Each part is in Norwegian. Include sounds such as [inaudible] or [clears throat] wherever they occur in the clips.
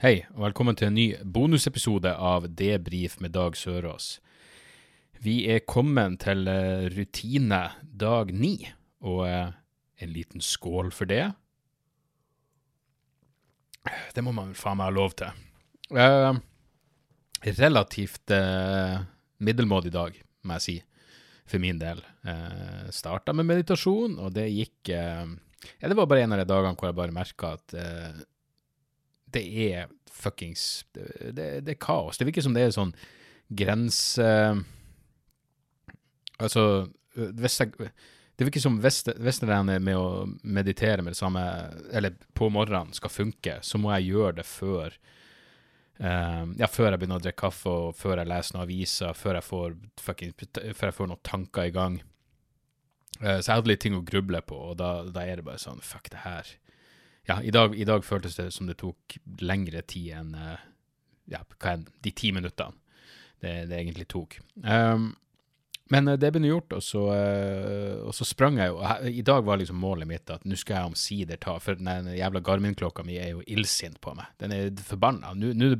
Hei, og velkommen til en ny bonusepisode av Debrif med Dag Sørås. Vi er kommet til eh, rutine dag ni, og eh, en liten skål for det. Det må man faen meg ha lov til. Eh, relativt eh, middelmådig dag, må jeg si, for min del. Eh, Starta med meditasjon, og det gikk eh, Ja, det var bare en av de dagene hvor jeg bare merka at eh, det er fuckings det, det, det er kaos. Det virker som det er sånn grense Altså, Det virker som hvis, det med å meditere med det samme, eller på morgenen, skal funke, så må jeg gjøre det før eh, Ja, før jeg begynner å drikke kaffe, og før jeg leser noen aviser, før jeg får, fucking, før jeg får noen tanker i gang. Uh, så jeg hadde litt ting å gruble på, og da, da er det bare sånn Fuck, det her ja, i dag, i dag føltes det som det tok lengre tid enn eh, ja, de ti minuttene det, det egentlig tok. Um, men eh, det ble nå gjort, og så, eh, og så sprang jeg jo. I dag var liksom målet mitt at nå skal jeg omsider ta For den jævla Garmin-klokka mi er jo illsint på meg. Den er forbanna. Nå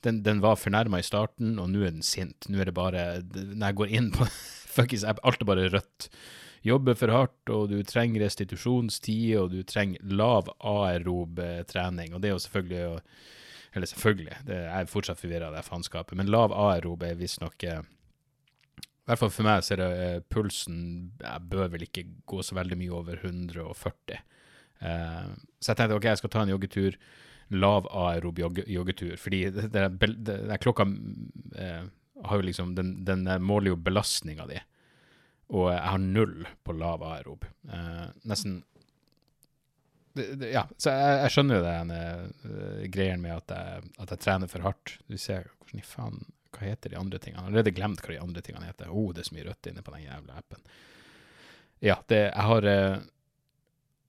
den, den var fornærma i starten, og nå er den sint. Nå er det bare Når jeg går inn på [laughs] Fuckings, alt er bare rødt jobber for hardt, og du trenger restitusjonstid, og du trenger lav aerob trening. Og det er jo selvfølgelig å Eller selvfølgelig, det er fortsatt forvirra av det faenskapet, men lav aerob er visstnok eh, I hvert fall for meg så er det eh, pulsen Jeg bør vel ikke gå så veldig mye over 140. Eh, så jeg tenkte ok, jeg skal ta en joggetur. Lav aerob joggetur. Fordi det, det, det klokka eh, har jo liksom Den, den måler jo belastninga di og jeg har null på lav aerob. Eh, nesten Ja, så jeg, jeg skjønner jo den uh, greien med at jeg, at jeg, trener for hardt. Du ser hvordan i faen Hva heter de andre tingene? Jeg har allerede glemt hva de andre tingene heter. Å, oh, det er så mye rødt inne på den jævla appen. Ja, det, jeg har uh,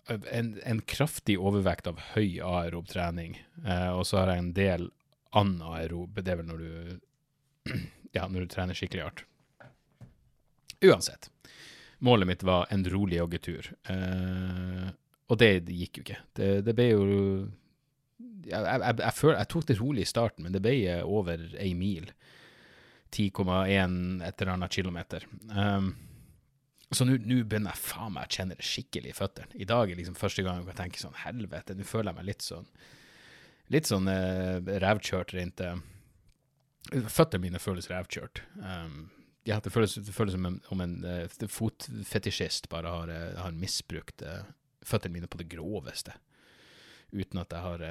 en, en, kraftig overvekt av høy aerob trening, uh, og så har jeg en del anaerob. Det er vel når du [clears throat] Ja, når du trener skikkelig hardt. Uansett. Målet mitt var en rolig joggetur. Uh, og det, gikk jo ikke. Det, det ble jo jeg, jeg, jeg, føl, jeg, tok det rolig i starten, men det ble over ei mil. 10,1 et eller annet kilometer. Um, så nå begynner jeg faen meg å kjenne det skikkelig i føttene. I dag er liksom første gang jeg kan tenke sånn helvete, nå føler jeg meg litt sånn litt sånn uh, revkjørt rundt Føttene mine føles revkjørt. Um, ja, det føles, det føles som om en uh, fotfetisjist bare har, uh, har misbrukt uh, føttene mine på det groveste. Uten at jeg har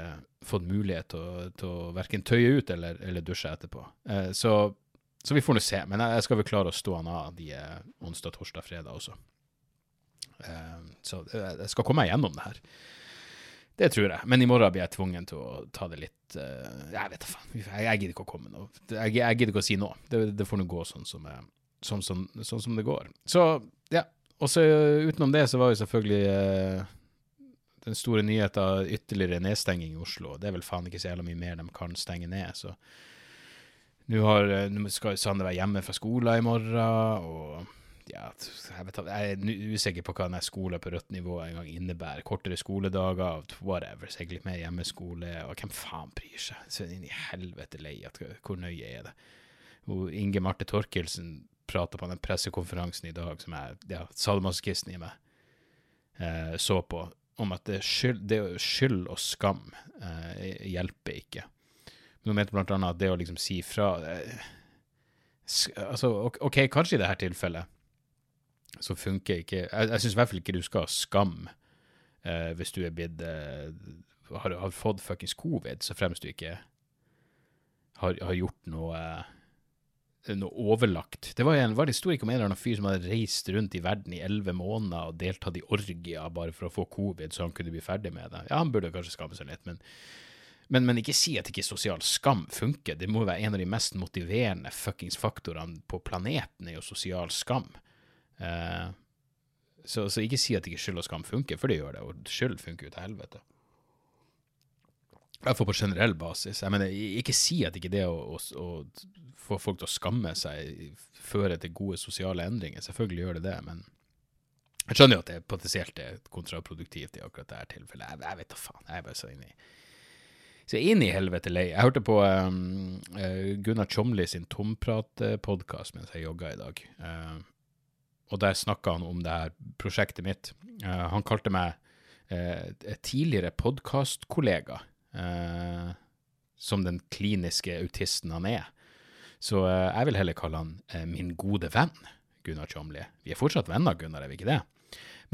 fått mulighet til å, å verken tøye ut eller, eller dusje etterpå. så, så vi får nå se. Men jeg, jeg, skal vel klare å stå an av de onsdag, torsdag, fredag også. så jeg skal komme meg gjennom det her. Det tror jeg. Men i morgen blir jeg tvungen til å ta det litt uh, Jeg vet da faen. Jeg, jeg, gidder ikke å komme nå. Jeg, jeg, gidder ikke å si noe. Det, det får nå gå sånn som, sånn, sånn, sånn som, det går. Så, ja. Og så utenom det så var jo selvfølgelig uh, den store nyheten ytterligere nedstenging i Oslo. Det er vel faen ikke så jævla mye mer de kan stenge ned. Så nå skal Sander være hjemme fra skolen i morgen, og ja, jeg, vet, jeg er usikker på hva denne skole på rødt nivå en gang innebærer. Kortere skoledager, whatever. Sikkert litt mer hjemmeskole. Og hvem faen bryr seg? Så inn i helvete lei at hvor nøye er det? Inge Marte Torkelsen prata på den pressekonferansen i dag som jeg, ja, salmaskisten i meg eh, så på, om at det, skyld, det skyld og skam eh, hjelper ikke. Men hun mente blant annet at det å liksom si fra eh, Altså, OK, kanskje i dette tilfellet så funker ikke Jeg, jeg syns i hvert fall ikke du skal ha skam eh, hvis du er blitt eh, har, har, fått fuckings covid, så fremst du ikke har, har gjort noe eh, noe overlagt. Det var en var det historikk om en eller annen fyr som hadde reist rundt i verden i elleve måneder og deltatt i orgier bare for å få covid, så han kunne bli ferdig med det. Ja, han burde kanskje skamme seg litt, men, Men, men ikke si at ikke sosial skam funker. Det må være en av de mest motiverende fuckings faktorene på planeten, er jo sosial skam. Eh, så, så, ikke si at ikke skyld og skam funker, for det gjør det. Og skyld funker jo til helvete. Iallfall på generell basis. Jeg mener, ikke si at ikke det å, å, å, få folk til å skamme seg fører til gode sosiale endringer. Selvfølgelig gjør det det, men jeg skjønner jo at det potensielt er kontraproduktivt i akkurat dette tilfellet. Jeg, jeg vet da faen. Jeg er bare så inni så inn i helvete lei. Jeg hørte på um, Gunnar Tjomli sin Tomprat-podkast mens jeg jogga i dag. Uh, og der snakka han om det her prosjektet mitt. Uh, han kalte meg uh, tidligere podkastkollega, som den kliniske autisten han er. Så jeg vil heller kalle han min gode venn, Gunnar Tjomli. Vi er fortsatt venner, Gunnar, er vi ikke det?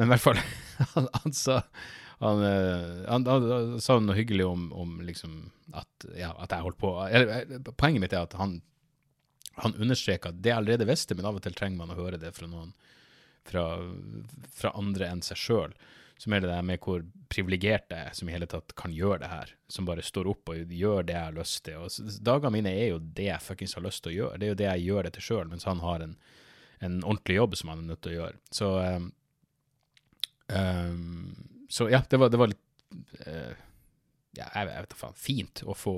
Men i hvert fall, [laughs] han, han sa han, eh, han, han, sa noe hyggelig om, om liksom at, ja, at, jeg holdt på eller, eh, Poenget mitt er at han, han understreker at det jeg allerede visste, men av og til trenger man å høre det fra noen fra, fra andre enn seg sjøl. Som er det der med hvor privilegert jeg er som i hele tatt kan gjøre det her. Som bare står opp og gjør det jeg har lyst til. Og Dagene mine er jo det jeg fuckings har lyst til å gjøre. Det er jo det jeg gjør det til sjøl, mens han har en, en, ordentlig jobb som han er nødt til å gjøre. Så um, um, så ja, det var, det var litt uh, ja, jeg, vet da faen, fint å få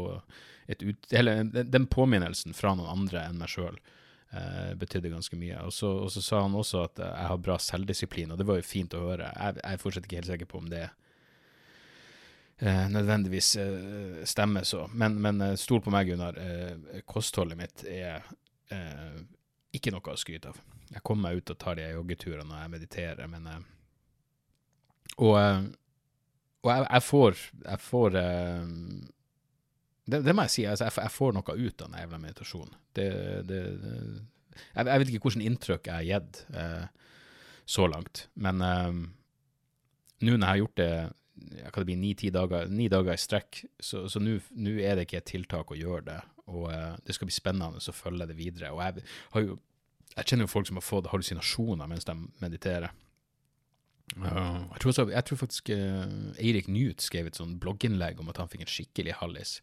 ut... Eller den påminnelsen fra noen andre enn meg sjøl eh, betydde ganske mye. Og så, og så, sa han også at jeg har bra selvdisiplin, og det var jo fint å høre. Jeg, jeg er fortsatt ikke helt sikker på om det eh, nødvendigvis eh, stemmer så. Men, men stol på meg, Gunnar. kostholdet mitt er ikke noe å skryte av. Jeg kommer meg ut og tar de joggeturene når jeg mediterer, men og, eh, og jeg, jeg, får, jeg får det, det, må jeg si. Altså, jeg, jeg, får noe ut av den jævla meditasjonen. Det, det, jeg, jeg, vet ikke hvilket inntrykk jeg har gitt eh, så langt, men eh, nå når jeg har gjort det hva det blir, ni-ti dager, ni dager i strekk, så nå er det ikke et tiltak å gjøre det. Og det skal bli spennende å følge det videre. Og jeg, jo, jeg kjenner jo folk som har fått hallusinasjoner mens de mediterer. Uh, jeg, tror også, jeg, tror faktisk uh, Eirik Newt skrev et sånn blogginnlegg om at han fikk en skikkelig hallis.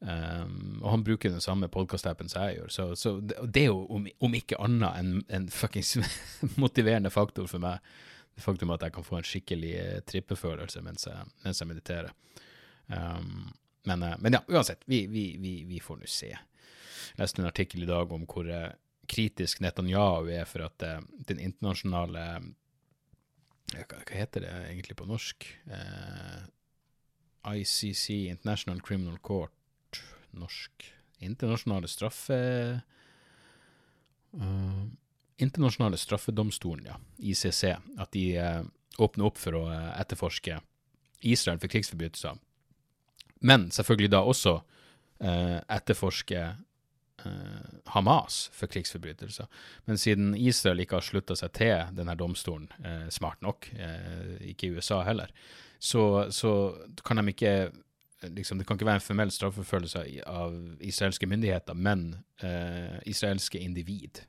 Um, og han bruker den samme podkast-appen som jeg gjør, så, så det, er jo om, om ikke annet en, en fuckings [laughs] motiverende faktor for meg. Det faktum at jeg kan få en skikkelig uh, trippefølelse mens jeg, mens jeg mediterer. Um, men, uh, men, ja, uansett, vi, vi, vi, vi får nå se. Jeg leste en artikkel i dag om hvor kritisk Netanyahu er for at den internasjonale hva, heter det egentlig på norsk? Eh, ICC, International Criminal Court, norsk Internasjonale straffe... Uh, internasjonale straffedomstolen, ja, ICC, at de uh, åpner opp for å uh, etterforske Israel for krigsforbrytelser. Men selvfølgelig da også etterforske Eh, Hamas for krigsforbrytelser. Men siden Israel ikke har slutta seg til denne domstolen, eh, smart nok, eh, ikke USA heller, så, så, kan de ikke liksom, Det kan ikke være en formell straffeforfølgelse av israelske myndigheter, men uh, israelske individ.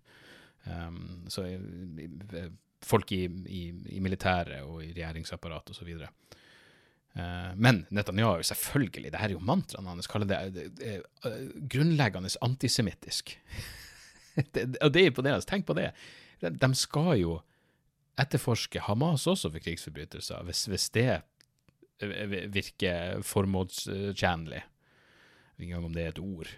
Um, så uh, folk i, i, i militæret og i regjeringsapparatet osv. Uh, men Netanyahu, selvfølgelig, det her er jo mantraen hans, kaller det, det, det uh, grunnleggende antisemittisk. [laughs] og det er imponerende. Tenk på det. De, de, skal jo etterforske Hamas også for krigsforbrytelser, hvis, hvis det eh, virker formålstjenlig. Ikke engang om det er et ord.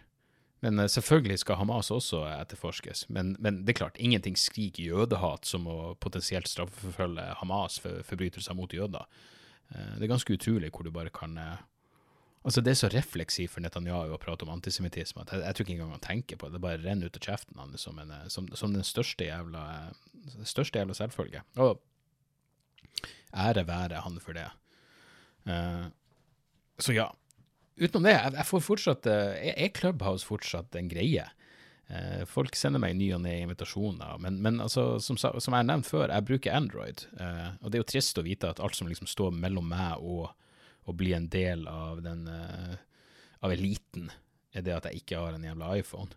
Men uh, selvfølgelig skal Hamas også etterforskes. Men, men, det er klart, ingenting skriker jødehat som å potensielt straffeforfølge Hamas for forbrytelser mot jøder. Eh, det er ganske utrolig hvor du bare kan eh, Altså, det er så refleksivt for Netanyahu å prate om antisemittisme at jeg, jeg, tror ikke engang han tenker på det. Det bare renner ut av kjeften hans som, eh, som, som, den største jævla, største jævla selvfølge. Og ære være han for det. Uh, så ja. Utenom det, jeg, får fortsatt Er, er Clubhouse fortsatt en greie? Eh, folk sender meg ny og ne invitasjoner, men, men altså, som, som, jeg har nevnt før, jeg bruker Android. Eh, og det er jo trist å vite at alt som liksom står mellom meg og å bli en del av den eh, av eliten, er det at jeg ikke har en jævla iPhone.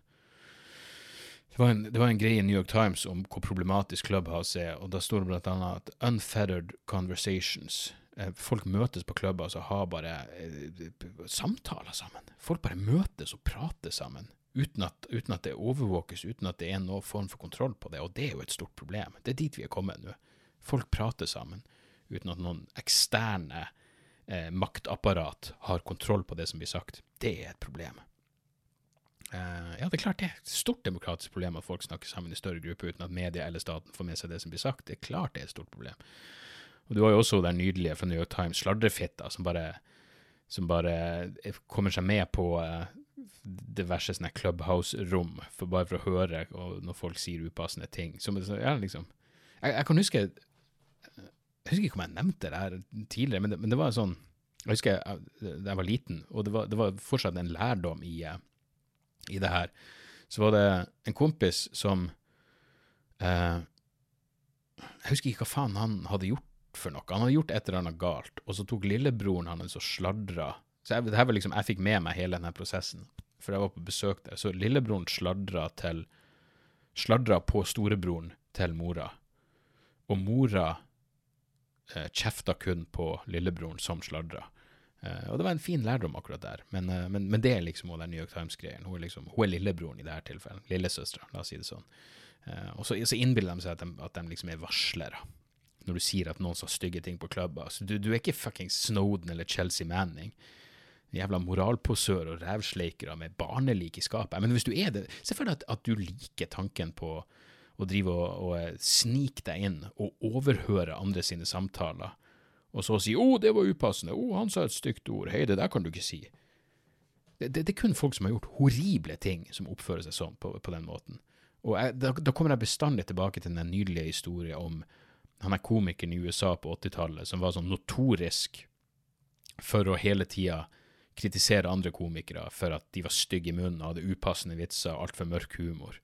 Det var, en, det var en greie i New York Times om hvor problematisk Clubhouse er, og da står det blant annet at unfettered conversations Eh, folk møtes på klubber og har bare eh, samtaler sammen. Folk bare møtes og prater sammen. Uten at, uten at, det overvåkes, uten at det er noen form for kontroll på det. Og det er jo et stort problem. Det er dit vi er kommet nå. Folk prater sammen uten at noen eksterne eh, maktapparat har kontroll på det som blir sagt. Det er et problem. Eh, ja, det er klart det er et stort demokratisk problem at folk snakker sammen i større grupper uten at media eller staten får med seg det som blir sagt. Det er klart det er et stort problem. Og du har jo også den nydelige fra New York Times, sladrefitta, som bare, som bare kommer seg med på uh, diverse sånne clubhouse-rom, for bare for å høre når folk sier upassende ting. Som, ja, liksom, jeg, jeg, kan huske Jeg husker ikke om jeg nevnte det her tidligere, men det, men det var sånn Jeg husker da jeg var liten, og det var, det var fortsatt en lærdom i, i det her. Så var det en kompis som eh, Jeg husker ikke hva faen han hadde gjort for noe. Han hadde gjort et eller annet galt, og så tok lillebroren hans og sladra. Så jeg, det her var liksom, jeg fikk med meg hele denne prosessen, for jeg var på besøk der. Så lillebroren sladra til Sladra på storebroren til mora, og mora eh, kjefta kun på lillebroren som sladra. Eh, og det var en fin lærdom akkurat der, men, eh, men, men det er liksom den New York Times-greien. Hun, liksom, hun, er lillebroren i dette tilfellet. Lillesøstera, la oss si det sånn. Eh, og så, så innbiller de seg at de, at de liksom er varslere når du sier at noen sa stygge ting på klubba. Altså, du, du, er ikke fucking Snowden eller Chelsea Manning. Jævla moralposør og rævsleikere med barnelik i skapet. Men hvis du er det, se for deg at, at, du liker tanken på å drive og, og eh, snike deg inn og overhøre andre sine samtaler, og så si 'Å, oh, det var upassende', 'Å, oh, han sa et stygt ord', 'Hei, det der kan du ikke si'. Det, det, det, er kun folk som har gjort horrible ting, som oppfører seg sånn på, på den måten. Og jeg, da, da, kommer jeg bestandig tilbake til den nydelige historien om han er komikeren i USA på 80-tallet som var sånn notorisk for å hele tida kritisere andre komikere for at de var stygge i munnen, hadde upassende vitser, altfor mørk humor.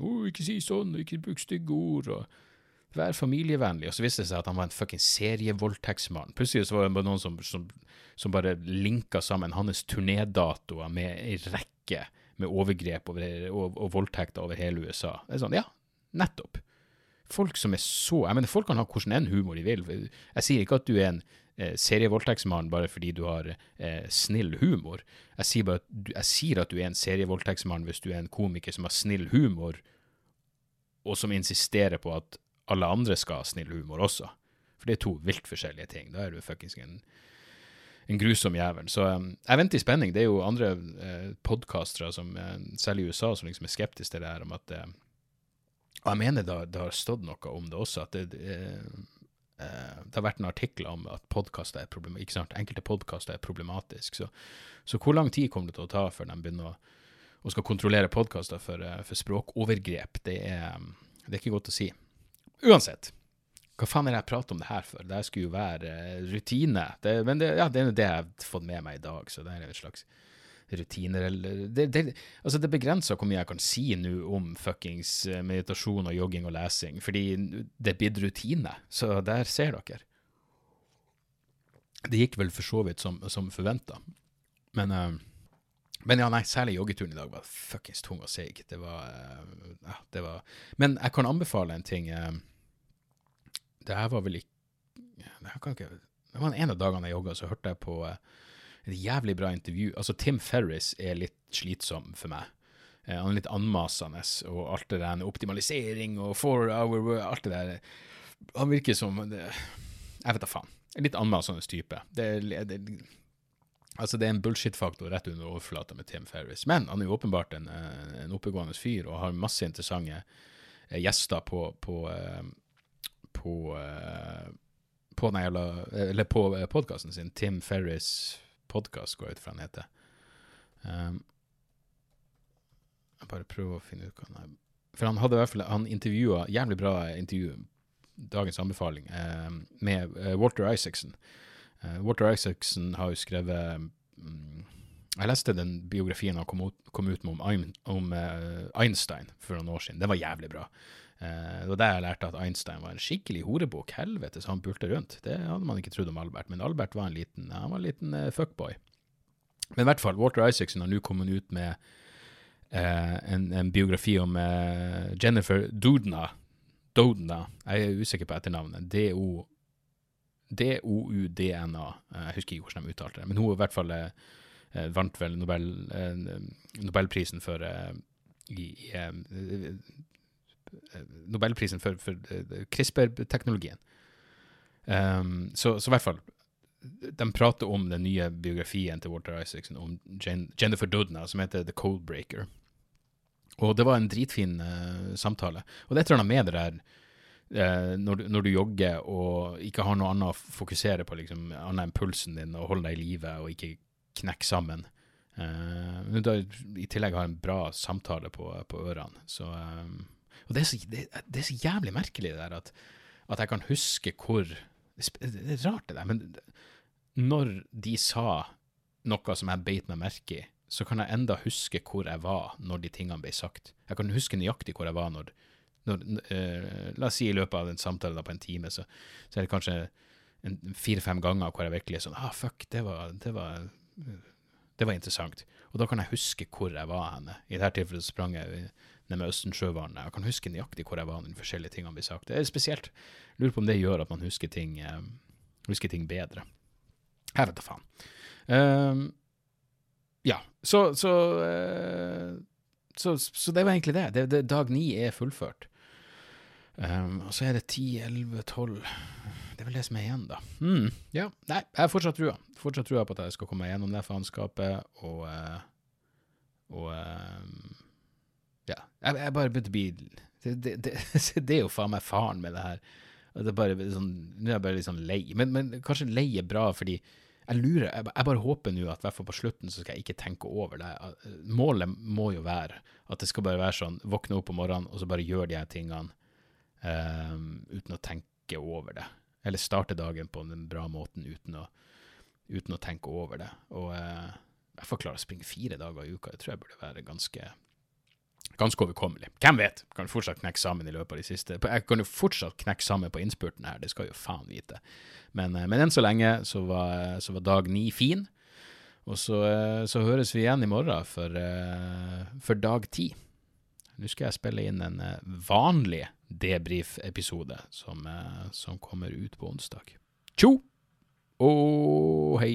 Oh, ikke si sånn, ikke bruk stygge ord, og vær familievennlig. Og så viste det seg at han var en fucking serievoldtektsmann. Plutselig så var det noen som, som, som bare linka sammen hans turnédatoer med ei rekke med overgrep over, og, og voldtekter over hele USA. Det er sånn, ja, nettopp folk som er så Jeg mener, folk kan ha hvordan enn humor de vil. Jeg sier ikke at du er en eh, serievoldtektsmann bare fordi du har eh, snill humor. Jeg sier bare jeg sier at du er en serievoldtektsmann hvis du er en komiker som har snill humor, og som insisterer på at alle andre skal ha snill humor også. For det er to vilt forskjellige ting. Da er du fuckings en, en grusom jævel. Så um, jeg venter i spenning. Det er jo andre eh, podkastere, eh, selv i USA, som liksom er skeptiske til det her om at eh, og jeg mener det, det, har stått noe om det også, at det, eh, det har vært en artikkel om at podkaster er problem, enkelte podkaster er problematisk. Så, så, hvor lang tid kommer det til å ta før de begynner å, å skal kontrollere podkaster for, eh, for, språkovergrep? Det er, det er ikke godt å si. Uansett, hva faen er det jeg prater om det her for? Det skulle jo være eh, rutine. Det, men det, ja, det er det jeg har fått med meg i dag, så det er en slags rutiner eller Det, det, altså det begrenser hvor mye jeg kan si nå om fuckings eh, meditasjon og jogging og lesing, fordi det er blitt rutine. Så der ser dere. Det gikk vel for så vidt som, som forventa. Men, uh, men ja, nei, særlig joggeturen i dag var fuckings tung og seig. Det var uh, ja, det var Men jeg kan anbefale en ting. Det her var vel ikke det, ikke, det var en av dagene jeg jogga, så hørte jeg på et jævlig bra intervju. Altså, Tim Ferris er litt slitsom for meg. Eh, han er litt anmasende, og alt det der optimalisering og four hour alt det der Han virker som det, Jeg vet da faen. En litt anmasende type. Det, det, altså, det er en bullshit-faktor rett under overflata med Tim Ferris. Men han er jo åpenbart en, eh, en oppegående fyr og har masse interessante eh, gjester på, på, på, på, på, på podkasten sin. Tim Ferris podkast, går jeg ut fra han heter. Um, jeg bare prøver å finne ut hva han er For han hadde i hvert fall Han intervjua Jævlig bra intervju, dagens anbefaling, um, med uh, Walter Isaacson. Uh, Walter Isaacson har jo skrevet um, Jeg leste den biografien han kom ut, med om, uh, Einstein for noen år siden. Den var jævlig bra. Uh, det var der jeg lærte at Einstein var en skikkelig horebukk. Helvete, så han pulte rundt. Det hadde man ikke trodd om Albert. Men Albert var en liten, han var en liten uh, fuckboy. Men i hvert fall, Walter Isaacson har nå kommet ut med eh, en, en, biografi om Jennifer Doudna. Doudna. Jeg er usikker på etternavnet. D-o D-O-U-D-N-A. Eh, Jeg husker ikke hvordan de uttalte det, men hun i hvert fall eh, eh, vant vel Nobel, eh, Nobelprisen for eh, i, i, eh, eh, Nobelprisen for, for eh, CRISPR-teknologien. Um, så, så i hvert fall De prater om den nye biografien til Walter Isaacson, om Jen, Jennifer Doudna, som heter The Coldbreaker. Og det var en dritfin uh, samtale. Og det er et eller annet med det der uh, når, når du jogger og ikke har noe annet å fokusere på, liksom, annet enn pulsen din, og holde deg i live og ikke knekke sammen. Uh, men da, I tillegg har en bra samtale på, på ørene. Så, eh, og det er, så, det, det er så jævlig merkelig det der at, at jeg kan huske hvor Det er rart, det der, men når de sa noe som jeg beit meg merke i, så kan jeg enda huske hvor jeg var når de tingene ble sagt. Jeg kan huske nøyaktig hvor jeg var når, når uh, La oss si i løpet av en samtale da, på en time, så, så er det kanskje fire-fem ganger hvor jeg virkelig er sånn Ah, fuck, det var, det var det var interessant. Og da kan jeg huske hvor jeg var henne. I dette tilfellet så sprang jeg ned med Østensjøvannet. Jeg kan huske nøyaktig hvor jeg var når forskjellige tingene blir sagt. Det er spesielt. Lurer på om det gjør at man husker ting, eh, husker ting bedre. Jeg vet da faen. Uh, ja, så så, uh, så så det var egentlig det. det, det dag ni er fullført. Um, og så er det 10, 11, 12 Det er vel det som er igjen, da. Mm, ja, nei, jeg har fortsatt trua. Fortsatt trua på at jeg skal komme meg gjennom det faenskapet, og uh, Og eh, Ja, jeg, jeg bare begynte å bli det, det, det, [laughs] det er jo faen meg faren med det her. Det er bare sånn, Nå er jeg bare litt sånn lei. Men, men kanskje lei er bra, fordi jeg lurer, jeg, jeg bare håper nå at på slutten så skal jeg ikke tenke over det. Målet må jo være at det skal bare være sånn, våkne opp om morgenen, og så bare gjøre de her tingene um, uten å tenke over det. Eller starte dagen på den bra måten uten å, uten å tenke over det. Og uh, jeg får klare å springe fire dager i uka. Det tror jeg burde være ganske ganske overkommelig. Hvem vet? Kan fortsatt knekke sammen i løpet av de siste Jeg kan jo fortsatt knekke sammen på innspurten her, det skal jo faen vite. Men, eh, men enn så lenge så var, så var dag ni fin. Og så, eh, så høres vi igjen i morgen for, eh, for dag ti. Nå skal jeg spille inn en eh, vanlig debrief-episode som, eh, som kommer ut på onsdag. Tjo og hei.